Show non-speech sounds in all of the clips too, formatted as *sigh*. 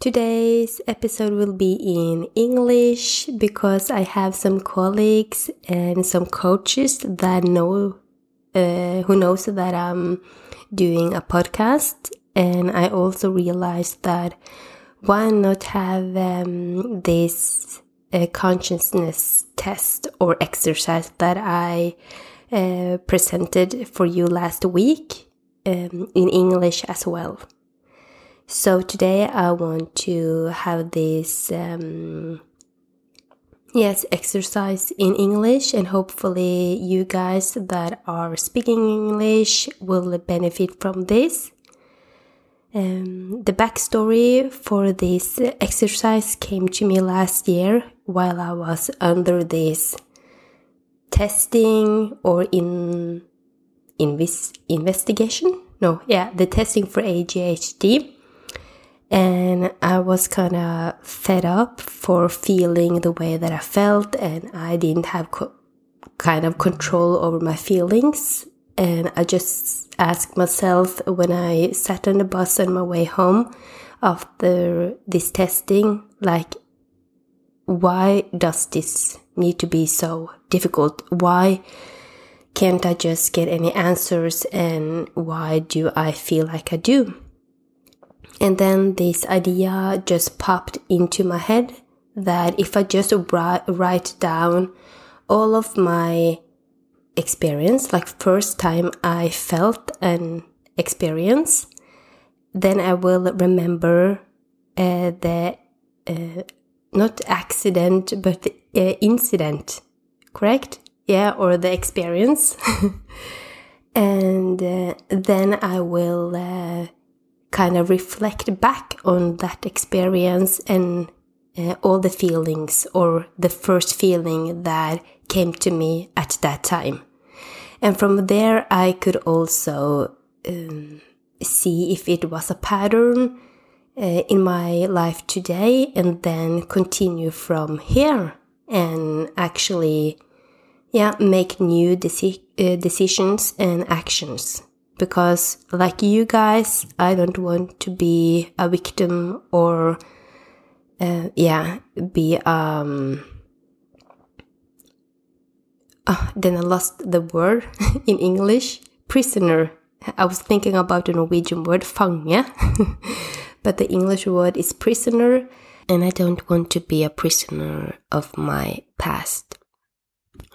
Today's episode will be in English because I have some colleagues and some coaches that know uh, who knows that I'm doing a podcast, and I also realized that why not have um, this uh, consciousness test or exercise that I uh, presented for you last week um, in English as well. So today I want to have this um, yes exercise in English, and hopefully you guys that are speaking English will benefit from this. Um, the backstory for this exercise came to me last year while I was under this testing or in invis- investigation. No, yeah, the testing for ADHD and I was kind of fed up for feeling the way that I felt, and I didn't have kind of control over my feelings. And I just asked myself when I sat on the bus on my way home after this testing, like, why does this need to be so difficult? Why can't I just get any answers? And why do I feel like I do? And then this idea just popped into my head that if I just write down all of my experience, like first time I felt an experience, then I will remember uh, the uh, not accident but the uh, incident, correct? Yeah, or the experience. *laughs* and uh, then I will uh, kind of reflect back on that experience and uh, all the feelings or the first feeling that came to me at that time. And from there, I could also um, see if it was a pattern uh, in my life today and then continue from here and actually yeah make new deci- uh, decisions and actions because like you guys i don't want to be a victim or uh, yeah be um oh, then i lost the word *laughs* in english. Prisoner. I was thinking about the norwegian word fange *laughs* but the english word is prisoner and i don't want to be a prisoner of my past.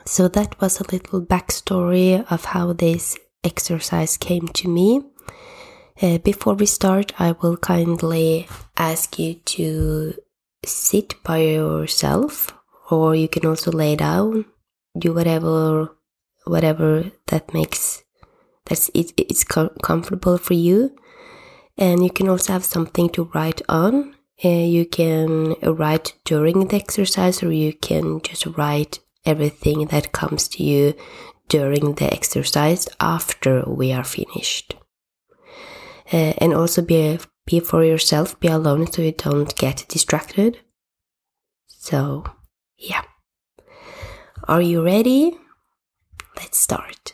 So that was a little backstory of how this exercise came to me. Uh, before we start, I will kindly ask you to sit by yourself, or you can also lay down, do whatever, whatever that makes that's it, it's com- comfortable for you. And you can also have something to write on. Uh, you can write during the exercise, or you can just write everything that comes to you during the exercise after we are finished. Uh, and also be, be for yourself, be alone so you don't get distracted. So, yeah. Are you ready? Let's start.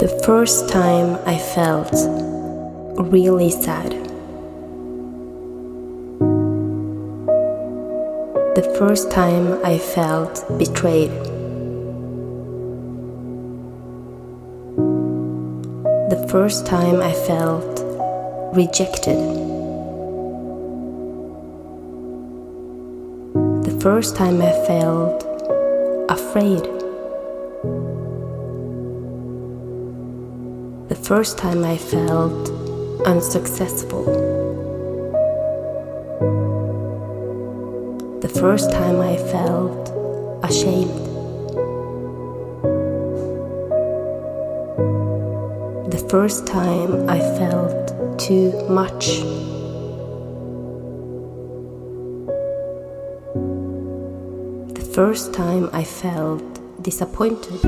The first time I felt really sad the first time I felt betrayed. The first time I felt rejected. The first time I felt afraid. The first time I felt unsuccessful. First time I felt ashamed. The first time I felt too much. The first time I felt disappointed.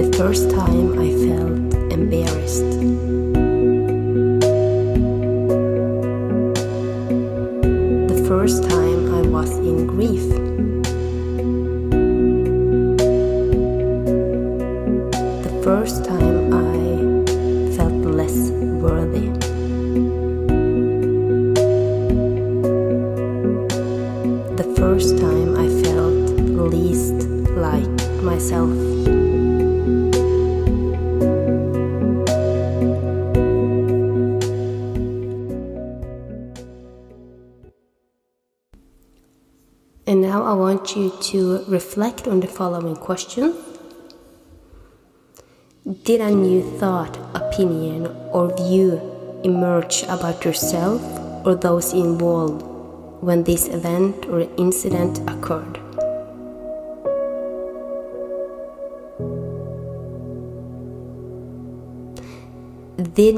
The first time I felt embarrassed. first time I was in grief. The first time I felt less worthy. The first time I felt least like myself. Now I want you to reflect on the following question Did a new thought, opinion, or view emerge about yourself or those involved when this event or incident occurred? Did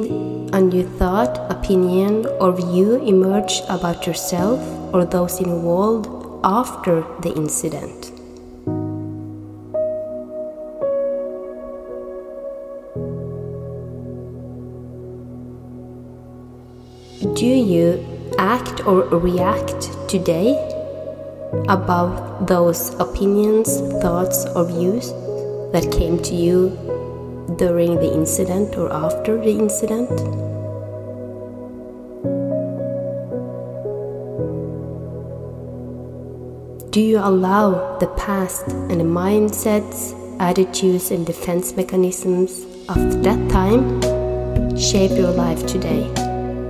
a new thought, opinion, or view emerge about yourself or those involved after the incident? Do you act or react today about those opinions, thoughts, or views that came to you during the incident or after the incident? Do you allow the past and the mindsets, attitudes, and defense mechanisms of that time shape your life today?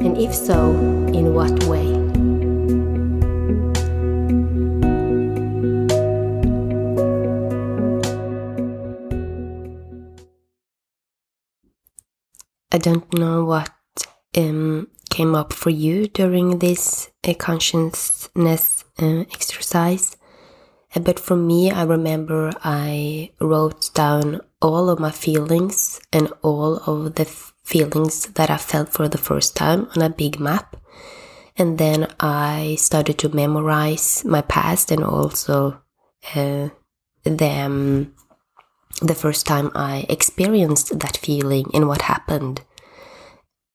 And if so, in what way? I don't know what um, came up for you during this uh, consciousness uh, exercise. Uh, but for me, I remember I wrote down all of my feelings and all of the feelings that I felt for the first time on a big map. And then I started to memorize my past and also uh, the, um, the first time I experienced that feeling and what happened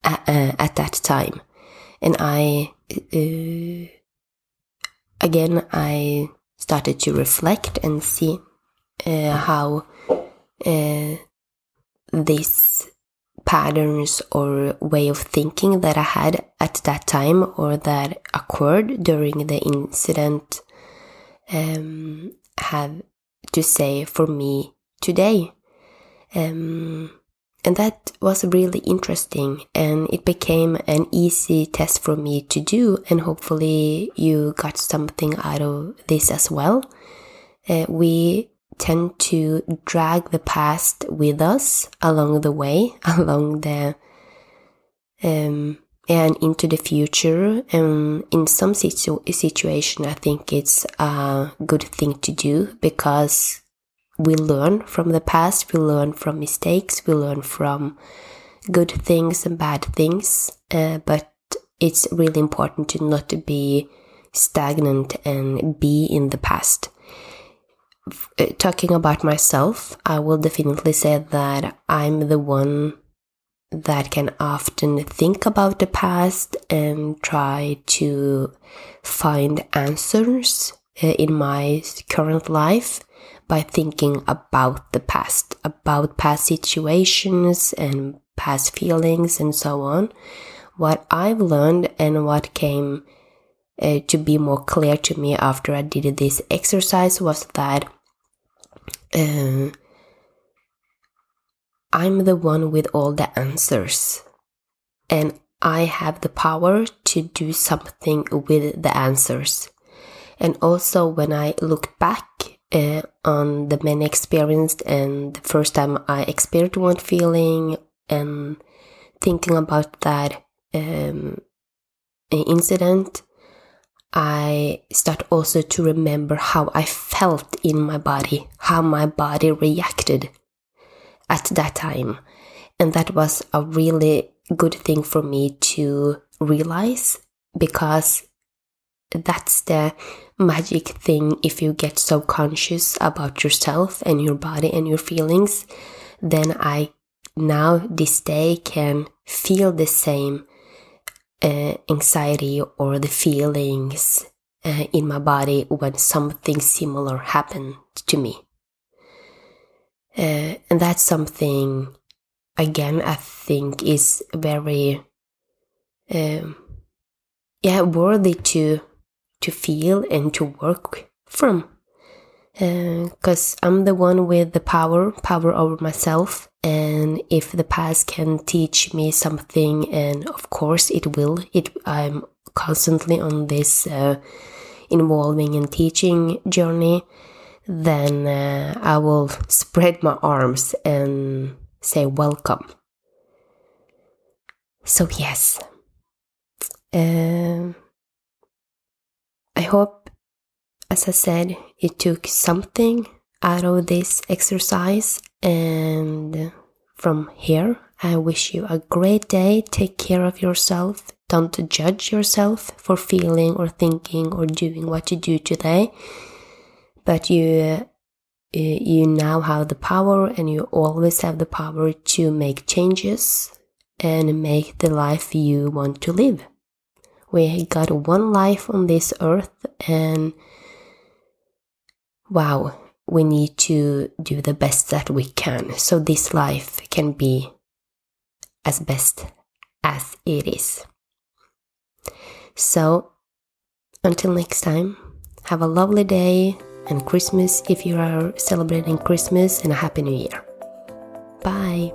at, uh, at that time. And I, uh, again, I started to reflect and see uh, how uh, these patterns or way of thinking that I had at that time or that occurred during the incident um, have to say for me today. Um, and that was really interesting and it became an easy test for me to do and hopefully you got something out of this as well. Uh, we tend to drag the past with us along the way, *laughs* along the um, and into the future. And in some situ- situation, I think it's a good thing to do because we learn from the past, we learn from mistakes, we learn from good things and bad things. Uh, but it's really important to not be stagnant and be in the past. Uh, talking about myself, I will definitely say that I'm the one that can often think about the past and try to find answers uh, in my current life by thinking about the past, about past situations and past feelings and so on. What I've learned and what came uh, to be more clear to me after I did this exercise was that uh, I'm the one with all the answers. And I have the power to do something with the answers. And also, when I look back uh, on the many experienced and the first time I experienced one feeling and thinking about that um, incident, I start also to remember how I felt in my body, how my body reacted at that time. And that was a really good thing for me to realize because that's the magic thing if you get so conscious about yourself and your body and your feelings then i now this day can feel the same uh, anxiety or the feelings uh, in my body when something similar happened to me. Uh, and that's something again i think is very um, yeah worthy to to feel and to work from. Because uh, I'm the one with the power, power over myself. And if the past can teach me something, and of course it will, it I'm constantly on this uh, involving and teaching journey, then uh, I will spread my arms and say welcome. So, yes. Uh, hope, as I said, you took something out of this exercise. And from here, I wish you a great day. Take care of yourself. Don't judge yourself for feeling or thinking or doing what you do today. But you uh, you now have the power and you always have the power to make changes and make the life you want to live. We got one life on this earth, and wow, we need to do the best that we can so this life can be as best as it is. So, until next time, have a lovely day and Christmas if you are celebrating Christmas and a Happy New Year. Bye.